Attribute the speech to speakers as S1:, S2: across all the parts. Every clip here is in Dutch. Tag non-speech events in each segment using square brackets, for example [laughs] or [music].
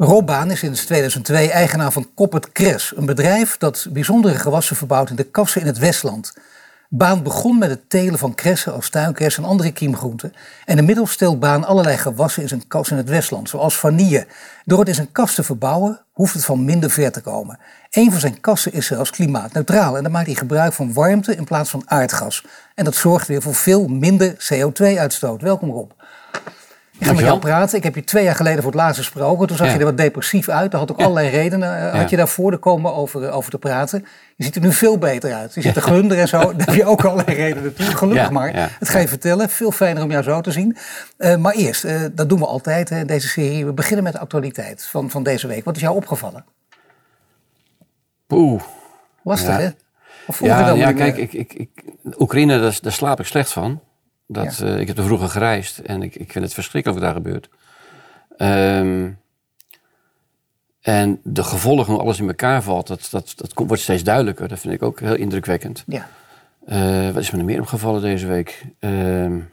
S1: Rob Baan is sinds 2002 eigenaar van Koppert Kres, een bedrijf dat bijzondere gewassen verbouwt in de kassen in het Westland. Baan begon met het telen van kressen als tuinkers en andere kiemgroenten. En inmiddels stelt Baan allerlei gewassen in zijn kas in het Westland, zoals vanille. Door het in zijn kas te verbouwen, hoeft het van minder ver te komen. Een van zijn kassen is zelfs klimaatneutraal en dan maakt hij gebruik van warmte in plaats van aardgas. En dat zorgt weer voor veel minder CO2-uitstoot. Welkom Rob. Ik ga met jou praten. Ik heb je twee jaar geleden voor het laatst gesproken. Toen zag je er wat depressief uit. Daar had ook allerlei redenen. Uh, had je daarvoor er komen over, uh, over te praten. Je ziet er nu veel beter uit. Je zit te glunderen en zo. Daar heb je ook allerlei redenen toe. Gelukkig maar. Dat ga je vertellen. Veel fijner om jou zo te zien. Uh, maar eerst, dat doen we altijd in deze serie. We beginnen met de actualiteit van, van deze week. Wat is jou opgevallen?
S2: Poeh.
S1: Lastig hè?
S2: Of ja, ja kijk, ik, ik, ik, Oekraïne, daar, daar slaap ik slecht van. Dat, ja. uh, ik heb er vroeger gereisd en ik, ik vind het verschrikkelijk wat daar gebeurt. Um, en de gevolgen hoe alles in elkaar valt, dat, dat, dat wordt steeds duidelijker. Dat vind ik ook heel indrukwekkend. Ja. Uh, wat is me er meer opgevallen deze week? Um,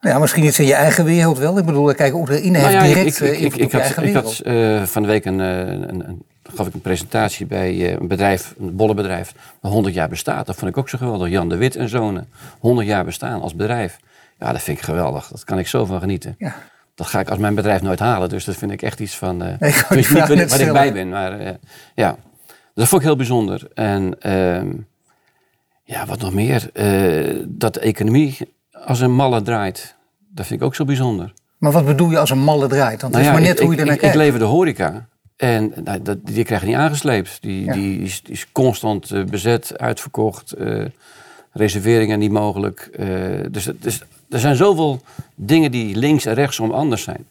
S1: ja, misschien iets in je eigen wereld wel. Ik bedoel, kijk, Oekraïne heeft nou ja, direct
S2: ik, ik, ik, ik, had, ik had uh, van de week een, een, een, gaf ik een presentatie bij een bedrijf, een bollenbedrijf, dat 100 jaar bestaat. Dat vond ik ook zo geweldig. Jan de Wit en zonen. 100 jaar bestaan als bedrijf. Ja, dat vind ik geweldig. Dat kan ik zo van genieten. Ja. Dat ga ik als mijn bedrijf nooit halen. Dus dat vind ik echt iets van. Uh, nee, ik niet waar, waar ik bij ben. Maar uh, ja, dat vond ik heel bijzonder. En uh, ja, wat nog meer. Dat de economie als een malle draait. Dat vind ik ook zo bijzonder.
S1: Maar wat bedoel je als een malle draait? Want nou ja, is maar net
S2: ik,
S1: hoe je ernaar
S2: ik,
S1: kijkt.
S2: Ik lever de horeca. En nou, dat, die krijgen niet aangesleept. Die, ja. die, is, die, is, constant uh, bezet, uitverkocht, uh, reserveringen niet mogelijk. Uh, dus, dus, er zijn zoveel dingen die links en rechtsom anders zijn.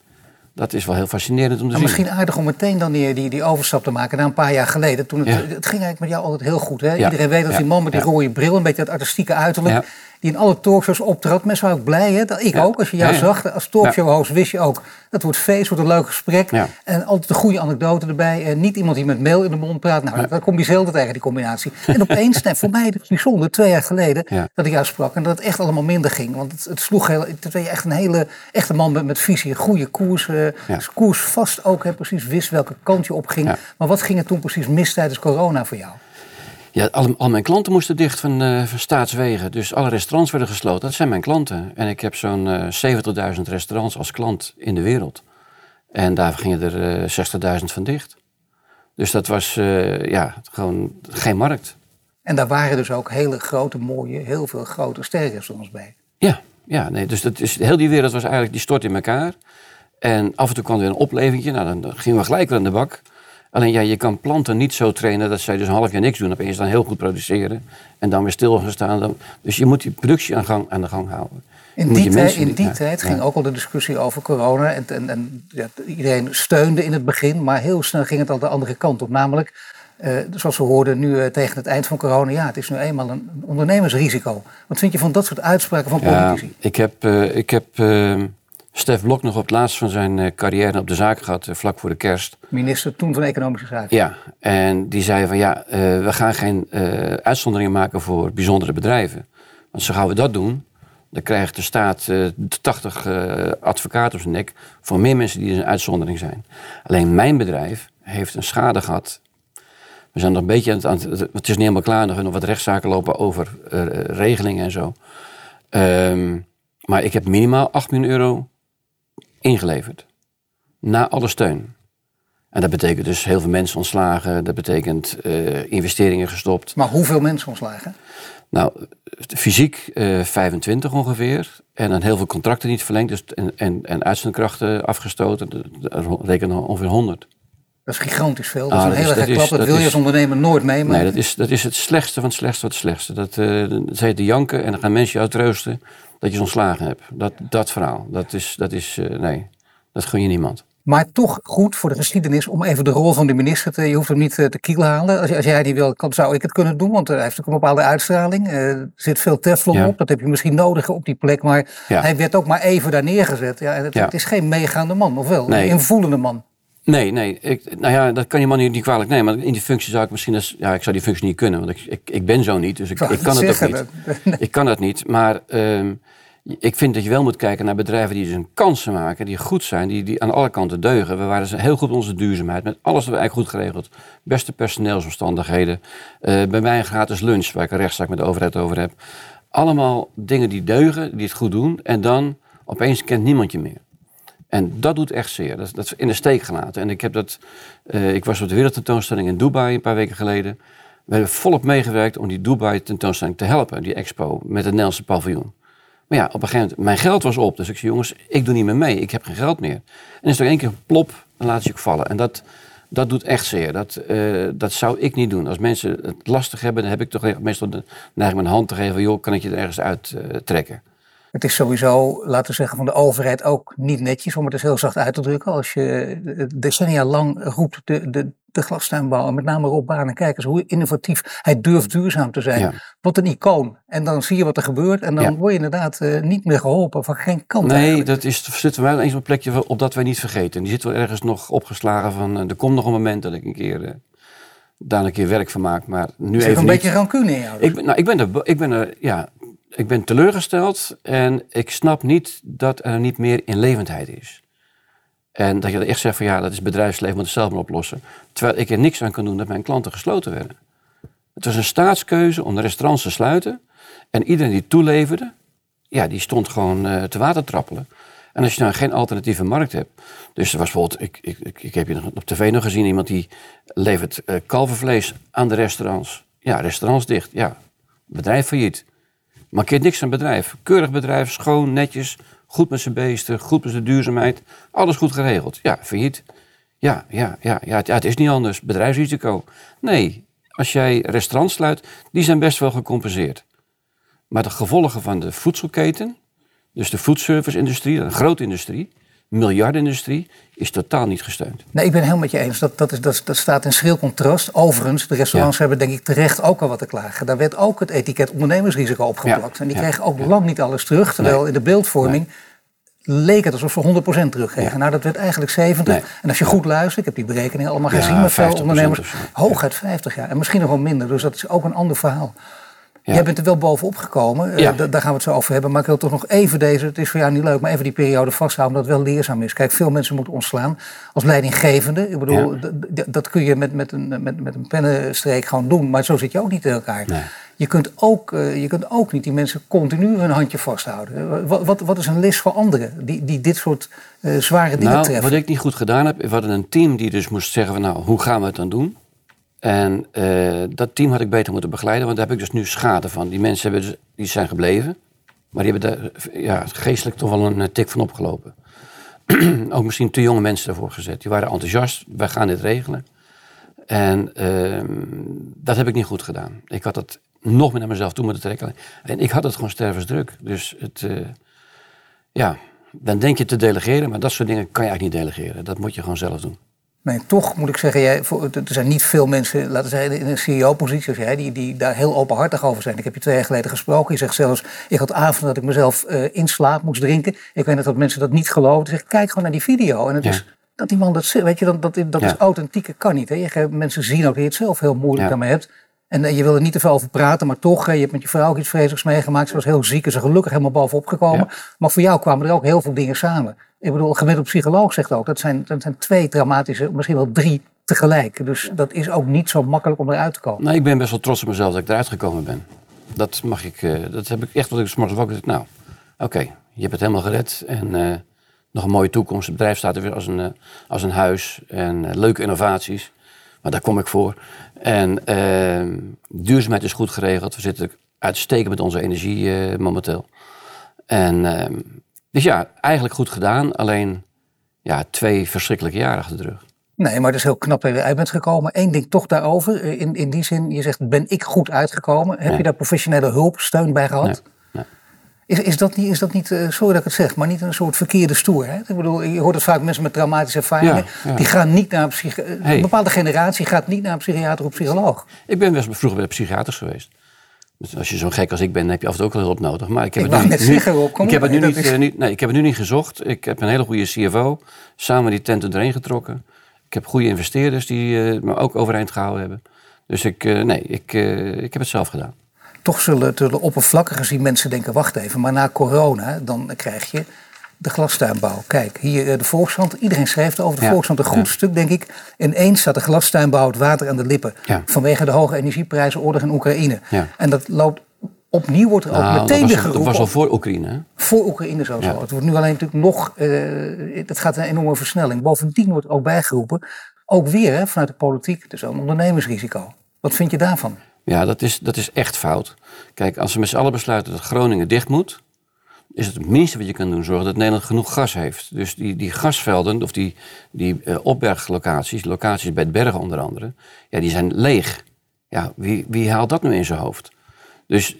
S2: Dat is wel heel fascinerend om te
S1: maar
S2: zien.
S1: Misschien aardig om meteen dan die, die, die overstap te maken. Na een paar jaar geleden. Toen het, ja. het ging eigenlijk met jou altijd heel goed. Hè? Ja. Iedereen weet dat die man met die rode bril, een beetje het artistieke uiterlijk die in alle talkshows optrad. Mensen waren ook blij, hè? Dat ik ja. ook. Als je jou ja, zag als talkshow-host, wist je ook... dat wordt feest, wordt een leuk gesprek. En altijd een goede anekdote erbij. En niet iemand die met mail in de mond praat. Nou, daar kom je zelden tegen, die combinatie. En opeens, [laughs] nee, voor mij bijzonder, twee jaar geleden... dat ik jou sprak en dat het echt allemaal minder ging. Want het, het sloeg heel... Het was echt een hele echte man met, met visie. Een goede koers. Uh, koers vast ook, hè, precies wist welke kant je op ging. Maar wat ging er toen precies mis tijdens corona voor jou?
S2: Ja, al, al, mijn klanten moesten dicht van, uh, van staatswegen. Dus alle restaurants werden gesloten. Dat zijn mijn klanten. En ik heb zo'n uh, 70.000 restaurants als klant in de wereld. En daar gingen er uh, 60.000 van dicht. Dus dat was ja, gewoon geen markt.
S1: En daar waren dus ook hele grote, mooie, heel veel grote sterrenrestaurants bij.
S2: Ja, ja nee, dus dat is, heel die wereld was eigenlijk, die stort in elkaar. En af en toe kwam er weer een oplevingje. Nou, dan gingen we gelijk weer aan de bak. Alleen ja, je kan planten niet zo trainen dat zij dus een half jaar niks doen. Opeens dan heel goed produceren en dan weer stil gaan staan. Dan, dus je moet die productie aan, gang, aan de gang houden.
S1: In die, tijd, in die ja, tijd ging ja. ook al de discussie over corona. En, en, en ja, iedereen steunde in het begin, maar heel snel ging het al de andere kant op. Namelijk, uh, zoals we hoorden nu uh, tegen het eind van corona, ja, het is nu eenmaal een, ondernemersrisico. Wat vind je van dat soort uitspraken van politici?
S2: ik heb, uh, ik heb Stef Blok nog op het laatst van zijn uh, carrière op de zaak gehad, uh, vlak voor de kerst.
S1: Minister toen van Economische Zaken.
S2: Ja, en die zei van ja, uh, we gaan geen uitzonderingen maken voor bijzondere bedrijven. Want zo gaan we dat doen, dan krijgt de staat 80 advocaten op zijn nek voor meer mensen die een uitzondering zijn. Alleen mijn bedrijf heeft een schade gehad. We zijn nog een beetje aan het, het is niet helemaal klaar, nog, nog wat rechtszaken lopen over regelingen en zo. Um, maar ik heb minimaal 8 miljoen euro ingeleverd. Na alle steun. En dat betekent dus heel veel mensen ontslagen. Dat betekent uh, investeringen gestopt.
S1: Maar hoeveel mensen ontslagen?
S2: Nou, fysiek uh, 25 ongeveer. En dan heel veel contracten niet verlengd. Dus en, en, en uitzendkrachten afgestoten. Rekenen ongeveer 100.
S1: Dat is gigantisch veel. Dat ah, is een hele gekke klap. Dat, dat wil je als ondernemer nooit mee.
S2: Nee, dat is, dat is het slechtste van het slechtste van het slechtste. Dat, uh, dat heet de janken en dan gaan mensen je uitroosten dat je ze ontslagen hebt. Dat, dat verhaal, dat is, dat is uh, nee, dat gun je niemand.
S1: Maar toch goed voor de geschiedenis om even de rol van de minister te... Je hoeft hem niet te kielhalen. Als, als jij die wil, kan, zou ik het kunnen doen. Want hij heeft ook een bepaalde uitstraling. er zit veel teflon op. Dat heb je misschien nodig op die plek. Maar hij werd ook maar even daar neergezet. Ja, het, het is geen meegaande man, of wel? Een invoelende man.
S2: Nee, nee. Ik, nou ja, dat kan je man niet, kwalijk nemen. Maar in die functie zou ik misschien... Als, ja, ik zou die functie niet kunnen. Want ik, ik, ik ben zo niet. Dus ik, ik kan het ook niet. Ik kan het niet. Maar uh, ik vind dat je wel moet kijken naar bedrijven die dus een kansen maken. Die goed zijn. Die, die aan alle kanten deugen. We waren heel goed op onze duurzaamheid. Met alles wat we eigenlijk goed geregeld. Beste personeelsomstandigheden. Uh, bij mij een gratis lunch. Waar ik een rechtszaak met de overheid over heb. Allemaal dingen die deugen. Die het goed doen. En dan opeens kent niemand je meer. En dat doet echt zeer. Dat, dat is in de steek gelaten. En ik, heb dat, uh, ik was op de wereldtentoonstelling in Dubai een paar weken geleden. We hebben volop meegewerkt om die Dubai-tentoonstelling te helpen, die expo, met het Nederlandse paviljoen. Maar ja, op een gegeven moment, mijn geld was op. Dus ik zei, jongens, ik doe niet meer mee. Ik heb geen geld meer. En is er één keer plop, dan laat je ook vallen. En dat, dat doet echt zeer. Dat, uh, dat zou ik niet doen. Als mensen het lastig hebben, dan heb ik toch meestal de neiging mijn hand te geven. Joh, kan ik je er ergens uit uh, trekken?
S1: Het is sowieso, laten we zeggen, van de overheid ook niet netjes, om het dus heel zacht uit te drukken. Als je decennia lang roept de, de, de glastuinbouw, en met name Rob Baan, kijk eens hoe innovatief hij durft duurzaam te zijn. Wat een icoon. En dan zie je wat er gebeurt en dan word je inderdaad uh, niet meer geholpen van geen kant.
S2: Nee,
S1: eigenlijk.
S2: dat is, zitten wij eens op een plekje op dat wij niet vergeten. Die zit wel ergens nog opgeslagen van, uh, er komt nog een moment dat ik een keer... Uh, daar een keer werk van maak, maar nu even
S1: een
S2: niet.
S1: beetje rancune in jou.
S2: Ik, ben, nou, ik ben er, ik ben er, ja, ik ben teleurgesteld en ik snap niet dat er niet meer inlevendheid is. En dat je echt zegt van ja, dat is bedrijfsleven, moet het zelf maar oplossen. Terwijl ik er niks aan kan doen dat mijn klanten gesloten werden. Het was een staatskeuze om de restaurants te sluiten. En iedereen die toeleverde, ja, die stond gewoon uh, te water trappelen. En als je nou geen alternatieve markt hebt. Dus er was bijvoorbeeld, ik, ik, ik, ik heb je op tv nog gezien, iemand die levert uh, kalvervlees aan de restaurants. Ja, restaurants dicht. Ja, bedrijf failliet. Markeert niks aan bedrijf. Keurig bedrijf, schoon, netjes, goed met zijn beesten, goed met zijn duurzaamheid. Alles goed geregeld. Ja, failliet. Ja, ja, ja, ja, het, ja, het is niet anders. Bedrijfsrisico. Nee, als jij restaurants sluit, die zijn best wel gecompenseerd. Maar de gevolgen van de voedselketen, dus de foodservice-industrie, een grote industrie, miljardenindustrie, is totaal niet gesteund.
S1: Nee, ik ben helemaal met je eens. Dat, dat, is, dat, dat staat in schril contrast. Overigens, de restaurants ja. hebben denk ik terecht ook al wat te klagen. Daar werd ook het etiket ondernemersrisico opgeplakt. Ja. En die ja. kregen ook lang niet alles terug. Terwijl nee. in de beeldvorming nee. leek het alsof ze 100% terugkregen. Nou, dat werd eigenlijk 70. En als je goed luistert, ik heb die berekeningen allemaal gezien met veel ondernemers. Hooguit 50 jaar. En misschien nog wel minder. Dus dat is ook een ander verhaal. Ja. Jij bent er wel bovenop gekomen, ja. uh, daar gaan we het zo over hebben. Maar ik wil toch nog even deze, het is voor jou niet leuk, maar even die periode vasthouden, omdat het wel leerzaam is. Kijk, veel mensen moeten ontslaan als leidinggevende. Ik bedoel, ja. dat kun je met, met, een, met, met een pennenstreek gewoon doen, maar zo zit je ook niet in elkaar. Nee. Je, kunt ook, uh, je kunt ook niet die mensen continu hun handje vasthouden. Wat, wat, wat is een les voor anderen die, die dit soort uh, zware dingen
S2: nou,
S1: treffen?
S2: Wat ik niet goed gedaan heb, we hadden een team die dus moest zeggen van nou, hoe gaan we het dan doen? En uh, dat team had ik beter moeten begeleiden, want daar heb ik dus nu schade van. Die mensen hebben dus, die zijn gebleven, maar die hebben daar ja, geestelijk toch wel een tik van opgelopen. [clears throat] Ook misschien te jonge mensen daarvoor gezet. Die waren enthousiast, wij gaan dit regelen. En uh, dat heb ik niet goed gedaan. Ik had het nog meer naar mezelf toe moeten trekken. En ik had het gewoon stervensdruk. Dus het, uh, ja, dan denk je te delegeren, maar dat soort dingen kan je eigenlijk niet delegeren. Dat moet je gewoon zelf doen.
S1: Nee, toch moet ik zeggen, jij, er zijn niet veel mensen, laten we zeggen, in een CEO-positie als jij, die, die daar heel openhartig over zijn. Ik heb je twee jaar geleden gesproken. Je zegt zelfs, ik had avond dat ik mezelf uh, in slaap moest drinken. Ik weet net dat mensen dat niet geloven. Zeg, kijk gewoon naar die video. En het ja. is dat die man dat weet je, dat, dat, dat ja. is authentieke, kan niet. Hè? Je, mensen zien ook dat je het zelf heel moeilijk ja. daarmee hebt. En uh, je wil er niet te veel over praten, maar toch, uh, je hebt met je vrouw ook iets vreselijks meegemaakt. Ze was heel ziek en ze gelukkig helemaal bovenop gekomen. Maar voor jou kwamen er ook heel veel dingen samen. Ik bedoel, een gemiddeld psycholoog zegt ook, dat zijn, dat zijn twee traumatische, misschien wel drie tegelijk. Dus dat is ook niet zo makkelijk om eruit te komen.
S2: Nou, ik ben best wel trots op mezelf dat ik eruit gekomen ben. Dat mag ik, uh, dat heb ik echt wat ik s'morgens wakker. Nou, oké, okay, je hebt het helemaal gered en uh, nog een mooie toekomst. Het bedrijf staat er weer als een, uh, als een huis en leuke innovaties. Maar daar kom ik voor. En duurzaamheid is goed geregeld. We zitten uitstekend met onze energie momenteel. En dus ja, eigenlijk goed gedaan. Alleen ja, twee verschrikkelijke jaren achter de rug.
S1: Nee, maar het is heel knap dat je eruit bent gekomen. Eén ding toch daarover. In, in die zin, je zegt, ben ik goed uitgekomen? Heb nee. je daar professionele hulp, steun bij gehad?
S2: Nee.
S1: Is, is dat niet, is dat niet uh, sorry dat ik het zeg, maar niet een soort verkeerde stoerheid? Ik bedoel, je hoort het vaak mensen met traumatische ervaringen. Die gaan niet naar een psychiater. Een bepaalde generatie gaat niet naar een psychiater of psycholoog.
S2: Ik ben best vroeger bij de psychiaters geweest. Dus als je zo'n gek als ik ben, heb je af en toe ook wel hulp nodig. Maar ik heb
S1: ik
S2: het nu,
S1: net zeggen, Rob,
S2: ik heb het nu niet, niet, nee, ik heb het nu niet gezocht. Ik heb een hele goede CFO, samen die tent erheen getrokken. Ik heb goede investeerders die uh, me ook overeind gehouden hebben. Dus ik, uh, nee, ik, uh, ik heb het zelf gedaan.
S1: Toch zullen, zullen oppervlakkig gezien mensen denken, wacht even, maar na corona dan krijg je de glastuinbouw. Kijk, hier de Volkskrant. Iedereen schrijft over de ja, Volkskrant. Een goed ja. stuk, denk ik. Ineens staat de glastuinbouw het water aan de lippen.
S2: Ja.
S1: Vanwege de hoge energieprijzen, oorlog in Oekraïne. En dat loopt opnieuw wordt er ook
S2: nou,
S1: meteen weer geroepen.
S2: Dat was al voor Oekraïne. Hè?
S1: Voor Oekraïne zo. Ja. Het wordt nu alleen natuurlijk nog. Uh, het gaat een enorme versnelling. Bovendien wordt ook bijgeroepen. Ook weer hè, vanuit de politiek. Is een ondernemersrisico. Wat vind je daarvan?
S2: Ja, dat is, dat is echt fout. Kijk, als we met z'n allen besluiten dat Groningen dicht moet. Is het het minste wat je kan doen zorgen dat Nederland genoeg gas heeft. Dus die, die gasvelden, of die, die uh, opberglocaties, locaties bij het bergen onder andere, ja, die zijn leeg. Ja, wie, wie haalt dat nu in zijn hoofd? Dus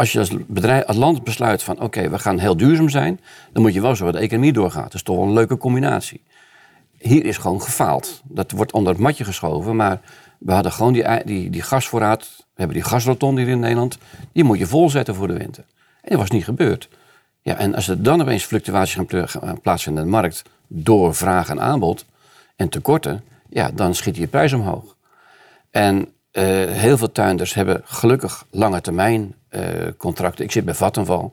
S2: als je als, bedrijf, als land besluit van oké, we gaan heel duurzaam zijn, dan moet je wel zorgen dat de economie doorgaat. Dat is toch wel een leuke combinatie. Hier is gewoon gefaald. Dat wordt onder het matje geschoven, maar we hadden gewoon die, die, die gasvoorraad, we hebben die gasrotonde hier in Nederland, die moet je volzetten voor de winter. En dat was niet gebeurd. Ja, en als er dan opeens fluctuaties gaan plaatsvinden in de markt door vraag en aanbod en tekorten, ja, dan schiet je prijs omhoog. En uh, heel veel tuinders hebben gelukkig lange termijn uh, contracten. Ik zit bij Vattenval.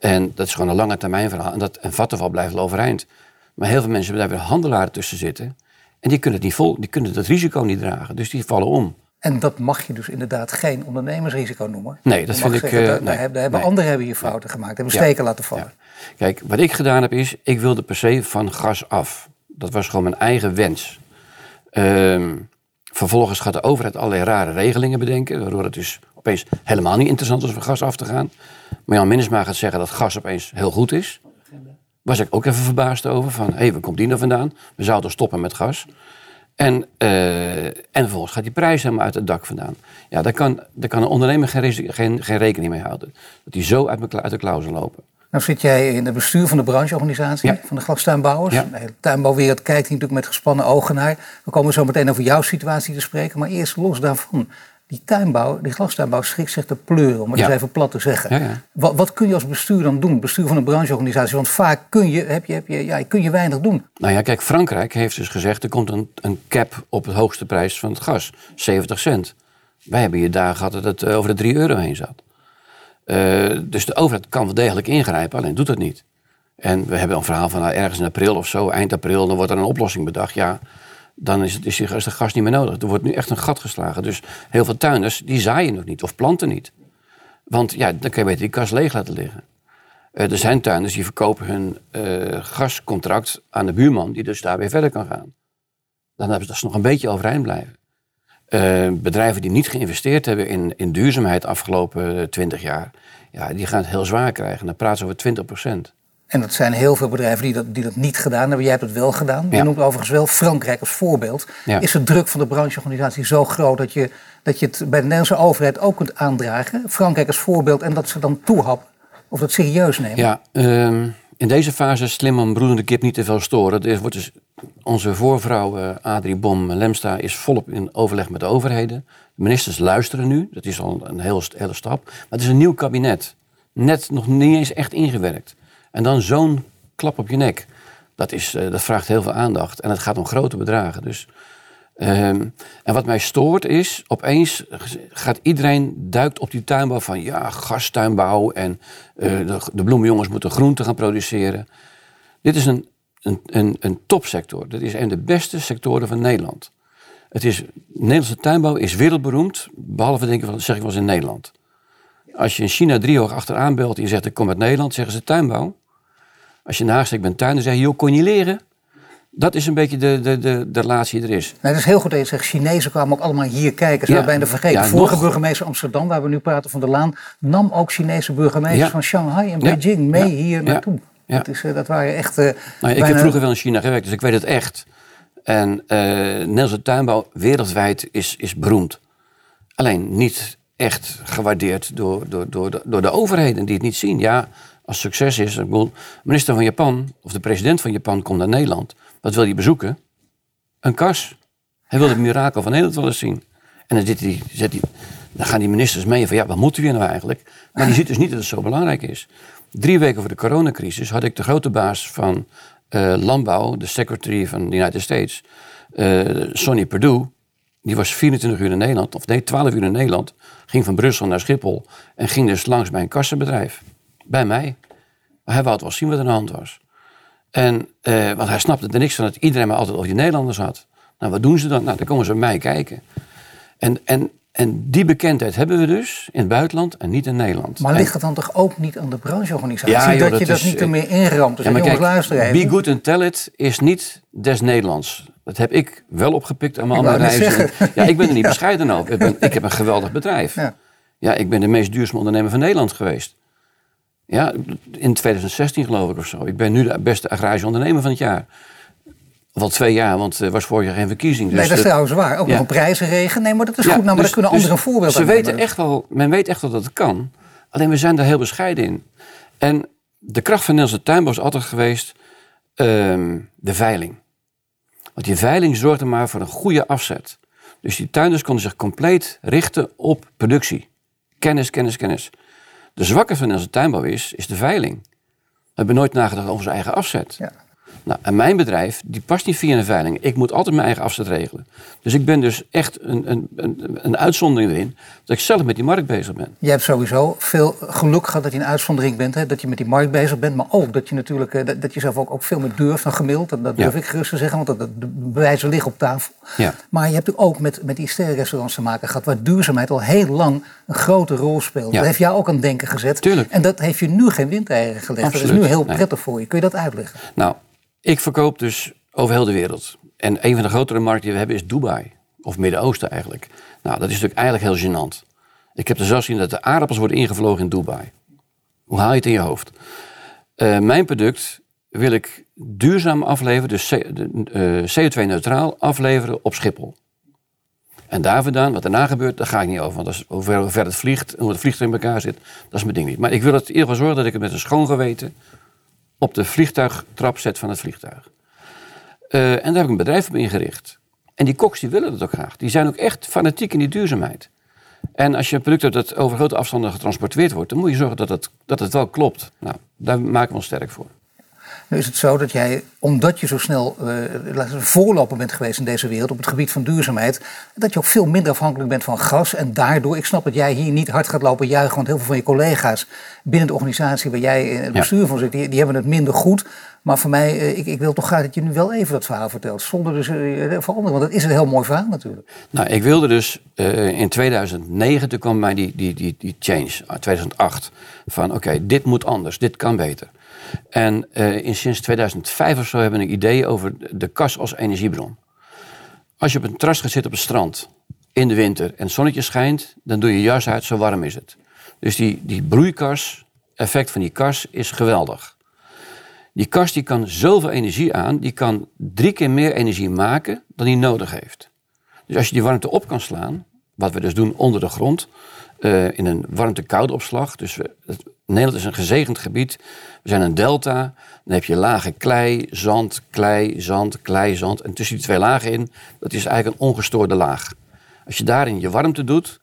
S2: En dat is gewoon een lange termijn verhaal. En, dat, en Vattenval blijft overeind. Maar heel veel mensen hebben daar weer handelaren tussen zitten. En die kunnen, het niet vol, die kunnen dat risico niet dragen. Dus die vallen om.
S1: En dat mag je dus inderdaad geen ondernemersrisico noemen.
S2: Nee, dat vind ik...
S1: Zeggen,
S2: uh, nee,
S1: hebben,
S2: nee.
S1: anderen hebben hier fouten gemaakt. Hebben steken ja. laten vallen.
S2: Ja. Kijk, wat ik gedaan heb is... Ik wilde per se van gas af. Dat was gewoon mijn eigen wens. Um, Vervolgens gaat de overheid allerlei rare regelingen bedenken, waardoor het dus opeens helemaal niet interessant is om gas af te gaan. Maar Jan Minnesma gaat zeggen dat gas opeens heel goed is. Was ik ook even verbaasd over, van hé, hey, waar komt die nou vandaan? We zouden stoppen met gas. En, uh, en vervolgens gaat die prijs helemaal uit het dak vandaan. Ja, daar kan, daar kan een ondernemer geen, geen, geen rekening mee houden. Dat die zo uit, uit de klauwen lopen.
S1: Nou zit jij in het bestuur van de brancheorganisatie
S2: Ja.
S1: van de glastuinbouwers.
S2: Ja.
S1: De hele tuinbouwwereld kijkt hier natuurlijk met gespannen ogen naar. We komen zo meteen over jouw situatie te spreken. Maar eerst los daarvan. Die tuinbouw, die glastuinbouw schrikt zich te pleuren, om het
S2: Ja.
S1: eens even plat te zeggen.
S2: Ja, ja.
S1: Wat, wat kun je als bestuur dan doen? Bestuur van een brancheorganisatie. Want vaak kun je, heb je, heb je, ja, kun je weinig doen.
S2: Nou ja, kijk, Frankrijk heeft dus gezegd... er komt een, een cap op het hoogste prijs van het gas. 70 cent. Wij hebben hier dagen gehad dat het eh, over de 3 euro heen zat. Eh, dus de overheid kan wel degelijk ingrijpen, alleen doet het niet. En we hebben een verhaal van nou, ergens in april of zo, eind april... dan wordt er een oplossing bedacht. Ja, dan is, het, de gas niet meer nodig. Er wordt nu echt een gat geslagen. Dus heel veel tuinders, die zaaien nog niet of planten niet. Want ja, dan kan je beter die kas leeg laten liggen. Eh, er zijn tuinders die verkopen hun eh, gascontract aan de buurman... die dus daar weer verder kan gaan. Dan hebben ze dat nog een beetje overeind blijven. Eh, bedrijven die niet geïnvesteerd hebben in, in duurzaamheid de afgelopen twintig jaar... Ja, die gaan het heel zwaar krijgen. Dan praten ze over 20 procent.
S1: En dat zijn heel veel bedrijven die dat, die dat niet gedaan hebben. Jij hebt het wel gedaan. Je
S2: Ja.
S1: noemt overigens wel Frankrijk als voorbeeld.
S2: Ja.
S1: Is de druk van de brancheorganisatie zo groot dat je, dat je het bij de Nederlandse overheid ook kunt aandragen? Frankrijk als voorbeeld en dat ze dan toehappen? Of dat serieus nemen?
S2: Ja, ehm, in deze fase slim om broedende kip niet te veel storen. Er wordt dus, onze voorvrouw eh, Adrie Bom-Lemsta is volop in overleg met de overheden. De ministers luisteren nu, dat is al een heel, hele stap. Maar het is een nieuw kabinet. Net nog niet eens echt ingewerkt. En dan zo'n klap op je nek. Dat, is, eh, dat vraagt heel veel aandacht. En het gaat om grote bedragen. Dus, ehm, en wat mij stoort is, opeens gaat iedereen duikt op die tuinbouw van ja, gastuinbouw en eh, de, de bloemenjongens moeten groenten gaan produceren. Dit is een, een, een, een topsector. Dit is een van de beste sectoren van Nederland. Het is, Nederlandse tuinbouw is wereldberoemd, behalve denk ik, zeg ik wel eens in Nederland. Als je in China driehoog achteraan belt en je zegt ik kom uit Nederland, zeggen ze tuinbouw. Als je naast ik ben tuin, dan zeg je joh, kon je leren? Dat is een beetje de, de, de, de relatie die er is.
S1: Nou, het is heel goed dat je zegt, Chinezen kwamen ook allemaal hier kijken. Ze
S2: Ja.
S1: bijna vergeten.
S2: Ja,
S1: vorige
S2: nog.
S1: burgemeester Amsterdam, waar we nu praten van de Laan, nam ook Chinese burgemeesters
S2: Ja.
S1: van Shanghai en. Beijing mee hier naartoe. Dat, is, eh, dat waren echt. eh,
S2: Nou, ik heb vroeger wel in China gewerkt, dus ik weet het echt. En eh Nederlandse tuinbouw wereldwijd is, is beroemd. Alleen niet echt gewaardeerd door, door, door, de, door de overheden die het niet zien. Ja, als succes is, ik bedoel, minister van Japan of de president van Japan komt naar Nederland. Wat wil hij bezoeken? Een kas. Hij wil het mirakel van Nederland wel eens zien. En dan, zit gaan die ministers mee van ja, wat moeten we nou eigenlijk? Maar die ziet dus niet dat het zo belangrijk is. Drie weken voor de coronacrisis had ik de grote baas van uh, landbouw, de secretary van de United States, uh, Sonny Perdue, die was 24 uur in Nederland, of nee, 12 uur in Nederland, ging van Brussel naar Schiphol en ging dus langs bij een kassenbedrijf. Bij mij. Maar hij wou het wel zien wat er aan de hand was. En, uh, want hij snapte er niks van dat iedereen maar altijd over die Nederlanders had. Nou, wat doen ze dan? Nou, dan komen ze bij mij kijken. En, en, en die bekendheid hebben we dus in het buitenland en niet in Nederland.
S1: Maar ligt het dan toch ook niet aan de brancheorganisatie? Ja, joh, dat, je dat niet er meer inramt? Dus ja, jongens, luisteren
S2: Be good and tell it is niet des Nederlands. Dat heb ik wel opgepikt aan mijn reizen. Ja, ik ben er niet [laughs] bescheiden over. Ik, ben, ik heb een geweldig bedrijf. Ja. ja, ik ben de meest duurzame ondernemer van Nederland geweest. Ja, in 2016 geloof ik of zo. Ik ben nu de beste agrarische ondernemer van het jaar. Wel twee jaar, want er was vorig jaar geen verkiezing.
S1: Dus nee, dat is trouwens waar. Ook nog een prijzenregen. Nee, maar dat is goed. Nou, maar dus, kunnen anderen dus, voorbeelden
S2: ze weten echt wel, Men weet echt wel dat het kan. Alleen we zijn daar heel bescheiden in. En de kracht van Nederlandse tuinbouw is altijd geweest um, de veiling. Want die veiling zorgde maar voor een goede afzet. Dus die tuinders konden zich compleet richten op productie. Kennis, kennis, kennis. De zwakke van onze tuinbouw is, is de veiling. We hebben nooit nagedacht over zijn eigen afzet. Ja. Nou, en mijn bedrijf, die past niet via een veiling. Ik moet altijd mijn eigen afzet regelen. Dus ik ben dus echt een, een, een, een uitzondering erin, dat ik zelf met die markt bezig ben.
S1: Je hebt sowieso veel geluk gehad dat je een uitzondering bent, hè? dat je met die markt bezig bent, maar ook dat je natuurlijk, eh, dat, dat je zelf ook, ook veel meer durft dan gemiddeld. Dat, dat durf ik gerust te zeggen, want dat, de bewijzen liggen op tafel. Ja. Maar je hebt ook met, met die sterrenrestaurants te maken gehad, waar duurzaamheid al heel lang een grote rol speelt. Dat heeft jou ook aan het denken gezet.
S2: Tuurlijk.
S1: En dat heeft je nu geen windeieren gelegd. Dat is nu heel prettig voor je. Kun je dat uitleggen?
S2: Nou, ik verkoop dus over heel de wereld. En een van de grotere markten die we hebben is Dubai. Of Midden-Oosten eigenlijk. Nou, dat is natuurlijk eigenlijk heel gênant. Ik heb er zelfs gezien dat de aardappels worden ingevlogen in Dubai. Hoe haal je het in je hoofd? Uh, mijn product wil ik duurzaam afleveren, dus CO2-neutraal eh, afleveren op Schiphol. En daar vandaan, wat daarna gebeurt, daar ga ik niet over. Want dat is, hoe, ver, het vliegt hoe het vliegtuig in elkaar zit, dat is mijn ding niet. Maar ik wil het in ieder geval zorgen dat ik het met een schoon geweten op de vliegtuigtrap zet van het vliegtuig. Uh, en daar heb ik een bedrijf op ingericht. En die koks die willen dat ook graag. Die zijn ook echt fanatiek in die duurzaamheid. En als je een product dat over grote afstanden getransporteerd wordt, dan moet je zorgen dat het, dat het wel klopt. Nou, daar maken we ons sterk voor.
S1: Nu is het zo dat jij, omdat je zo snel uh, voorloper bent geweest in deze wereld op het gebied van duurzaamheid, dat je ook veel minder afhankelijk bent van gas. En daardoor, ik snap dat jij hier niet hard gaat lopen juichen, want heel veel van je collega's binnen de organisatie waar jij in het bestuur van zit, die, die, hebben het minder goed. Maar voor mij, uh, ik, ik, wil toch graag dat je nu wel even dat verhaal vertelt, zonder dus uh, veranderen, want dat is een heel mooi verhaal natuurlijk.
S2: Nou, ik wilde dus in 2009, toen kwam mij die, die, die, die change, 2008, van oké, dit moet anders, dit kan beter. En uh, in, sinds 2005 of zo hebben we een idee over de kas als energiebron. Als je op een terras gaat zitten op het strand in de winter en het zonnetje schijnt, dan doe je juist uit, zo warm is het. Dus die, die broeikas, effect van die kas is geweldig. Die kas die kan zoveel energie aan, die kan drie keer meer energie maken dan die nodig heeft. Dus als je die warmte op kan slaan, wat we dus doen onder de grond, uh, in een warmte-koude opslag. Dus we, Nederland is een gezegend gebied. We zijn een delta. Dan heb je lagen klei, zand, klei, zand, klei, zand. En tussen die twee lagen in, dat is eigenlijk een ongestoorde laag. Als je daarin je warmte doet,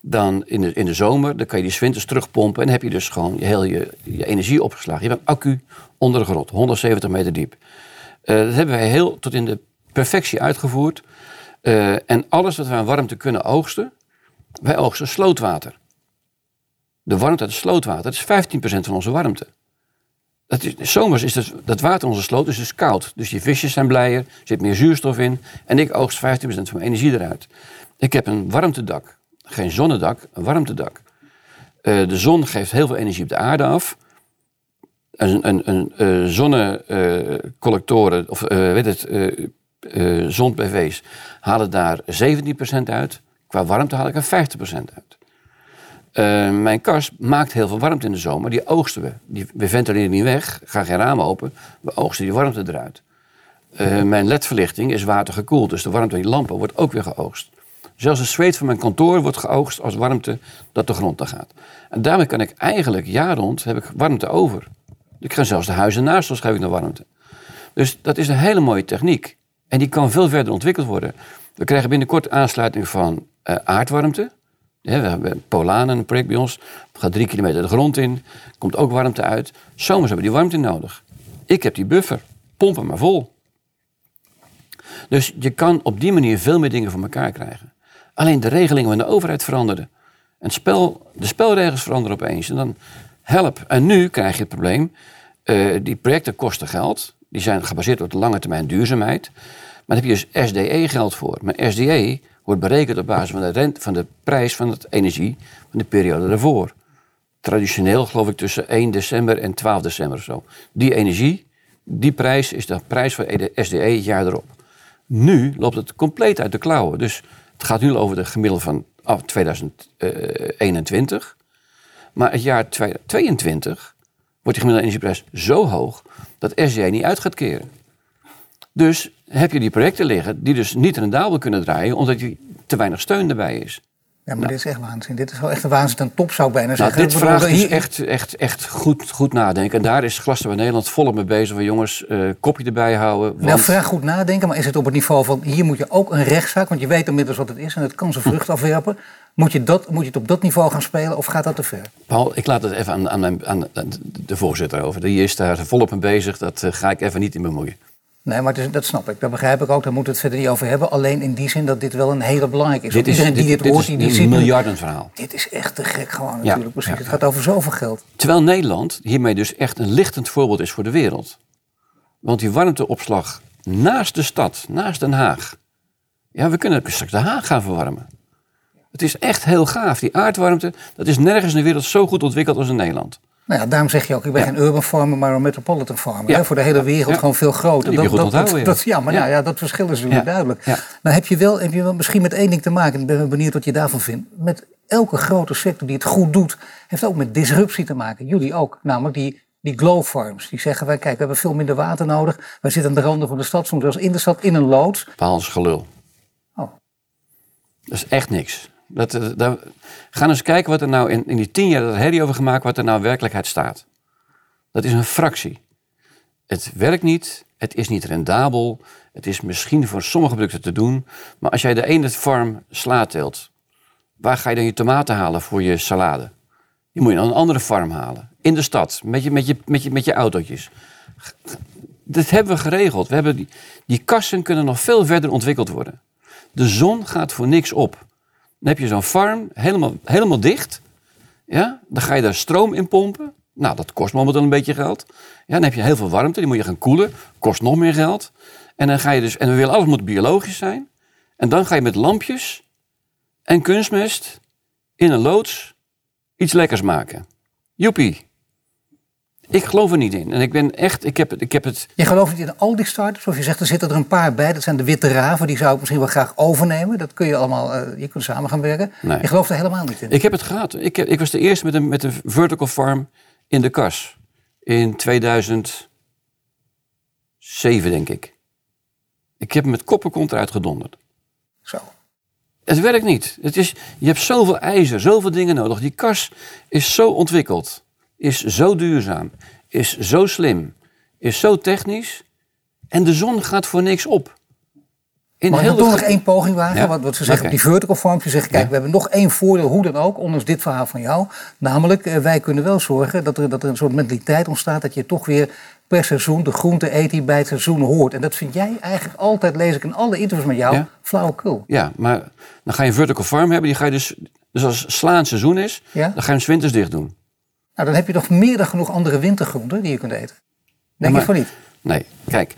S2: dan in de, in de zomer, dan kan je die zwinters terugpompen. En heb je dus gewoon je, heel je, energie opgeslagen. Je hebt een accu onder de grond, 170 meter diep. Uh, dat hebben wij heel tot in de perfectie uitgevoerd. Uh, en alles wat we aan warmte kunnen oogsten, wij oogsten slootwater. De warmte uit het slootwater, dat is 15% van onze warmte. Dat zomers is dat, dat water onze sloot is dus koud. Dus die visjes zijn blijer, er zit meer zuurstof in. En ik oogst 15% van mijn energie eruit. Ik heb een warmtedak. Geen zonnedak, een warmtedak. Uh, de zon geeft heel veel energie op de aarde af. Een, een, een uh, zonnecollectoren, uh, of weet het, zon-PV's, halen daar 17% uit. Qua warmte haal ik er 50% uit. Uh, mijn kast maakt heel veel warmte in de zomer. Die oogsten we. Die, we ventileren niet weg, gaan geen ramen open. We oogsten die warmte eruit. Uh, mijn ledverlichting is watergekoeld, dus de warmte in die lampen wordt ook weer geoogst. Zelfs het zweet van mijn kantoor wordt geoogst als warmte dat de grond naar gaat. En daarmee kan ik eigenlijk jaar rond heb ik warmte over. Ik ga zelfs de huizen naast ons geef ik nog warmte. Dus dat is een hele mooie techniek. En die kan veel verder ontwikkeld worden. We krijgen binnenkort aansluiting van uh, aardwarmte. We hebben Polanen, een project bij ons. gaat drie kilometer de grond in. Komt ook warmte uit. Zomers hebben die warmte nodig. Ik heb die buffer. Pompen maar vol. Dus je kan op die manier veel meer dingen voor elkaar krijgen. Alleen de regelingen van de overheid veranderden. En spel, de spelregels veranderen opeens. En dan help. En nu krijg je het probleem. Uh, die projecten kosten geld. Die zijn gebaseerd op de lange termijn duurzaamheid. Maar daar heb je dus SDE-geld voor. Maar SDE wordt berekend op basis van de, rent, van de prijs van het energie van de periode daarvoor. Traditioneel geloof ik tussen 1 december en 12 december zo. Die energie, die prijs is de prijs voor de SDE het jaar erop. Nu loopt het compleet uit de klauwen. Dus het gaat nu over de gemiddelde van 2021. Maar het jaar 2022 wordt die gemiddelde energieprijs zo hoog dat SDE niet uit gaat keren. Dus heb je die projecten liggen die dus niet rendabel kunnen draaien omdat er te weinig steun erbij is.
S1: Ja, maar dit is echt waanzin. Dit is wel echt een waanzin ten top, zou ik bijna
S2: nou,
S1: zeggen.
S2: Dit vraagt dus echt, echt, echt goed, goed nadenken. En daar is Glasgow Nederland volop mee bezig. Van jongens, uh, kopje erbij houden.
S1: Want... Nou, vraag goed nadenken. Maar is het op het niveau van... Hier moet je ook een rechtszaak... Want je weet inmiddels wat het is en het kan zijn vrucht afwerpen. Moet je, dat, moet je het op dat niveau gaan spelen of gaat dat te ver?
S2: Paul, ik laat het even aan, aan, aan de voorzitter over. Die is daar volop mee bezig. Dat uh, ga ik even niet in bemoeien.
S1: Nee, maar dat snap ik. Dat begrijp ik ook. Daar moeten we het verder niet over hebben. Alleen in die zin dat dit wel een hele belangrijke is.
S2: Dit is Iedereen die dit, dit hoort, die, die een miljardenverhaal.
S1: Dit is echt te gek gewoon natuurlijk. Precies. het gaat over zoveel geld.
S2: Terwijl Nederland hiermee dus echt een lichtend voorbeeld is voor de wereld. Want die warmteopslag naast de stad, naast Den Haag. Ja, we kunnen straks de Haag gaan verwarmen. Het is echt heel gaaf. Die aardwarmte, dat is nergens in de wereld zo goed ontwikkeld als in Nederland.
S1: Nou ja, daarom zeg je ook, ik ben geen urban farmer, maar een metropolitan farmer. Hè? Voor de hele wereld gewoon veel groter.
S2: Dat, dat, dat,
S1: dat, ja, maar Nou ja, dat verschil is natuurlijk duidelijk. Nou heb je, wel, heb je wel misschien met één ding te maken, ik ben benieuwd wat je daarvan vindt. Met elke grote sector die het goed doet, heeft ook met disruptie te maken. Jullie ook, namelijk die, die glow farms. Die zeggen wij, kijk, we hebben veel minder water nodig. Wij zitten aan de randen van de stad, soms zelfs in de stad, in een loods.
S2: Paals gelul. Oh. Dat is echt niks. Dat, eh, dat, ga eens kijken wat er nou in, in die tien jaar dat er herrie over gemaakt, wat er nou in werkelijkheid staat. Dat is een fractie. Het werkt niet, het is niet rendabel, het is misschien voor sommige producten te doen, maar als jij de ene farm sla teelt, waar ga je dan je tomaten halen voor je salade? Die moet je dan een andere farm halen, in de stad, met je, met je, met je, met je autootjes. Dat hebben we geregeld. We hebben die, die kassen kunnen nog veel verder ontwikkeld worden. De zon gaat voor niks op. Dan heb je zo'n farm helemaal, helemaal dicht. Ja? Dan ga je daar stroom in pompen. Nou, dat kost momenteel een beetje geld. Ja, dan heb je heel veel warmte, die moet je gaan koelen. Kost nog meer geld. En dan ga je dus, en we willen alles moet biologisch zijn. En dan ga je met lampjes en kunstmest in een loods iets lekkers maken. Joepie. Ik geloof er niet in. En ik ben echt, ik heb, ik heb het...
S1: Je gelooft niet in al die startups? Of je zegt, er zitten er een paar bij. Dat zijn de witte raven, die zou ik misschien wel graag overnemen. Dat kun je allemaal, uh, je kunt samen gaan werken. Nee. Je gelooft er helemaal niet in?
S2: Ik heb het gehad. Ik, heb, ik was de eerste met een, met een vertical farm in de kas. In 2007, denk ik. Ik heb hem met koppenkont eruit gedonderd.
S1: Zo.
S2: Het werkt niet. Het is, je hebt zoveel ijzer, zoveel dingen nodig. Die kas is zo ontwikkeld is zo duurzaam, is zo slim, is zo technisch. En de zon gaat voor niks op.
S1: In ik toch nog één poging wagen? Wat, wat ze zeggen op die vertical farm. Ze zeggen, kijk, we hebben nog één voordeel, hoe dan ook, ondanks dit verhaal van jou. Namelijk, eh, wij kunnen wel zorgen dat er, dat er een soort mentaliteit ontstaat... dat je toch weer per seizoen de groente eet die bij het seizoen hoort. En dat vind jij eigenlijk altijd, lees ik in alle interviews met jou, ja? flauwekul.
S2: Ja, maar dan ga je een vertical farm hebben. Die ga je dus, dus als slaan seizoen is, dan ga je hem winters dicht doen.
S1: Nou, dan heb je toch meer dan genoeg andere wintergroenten die je kunt eten. Denk je van niet?
S2: Nee, kijk.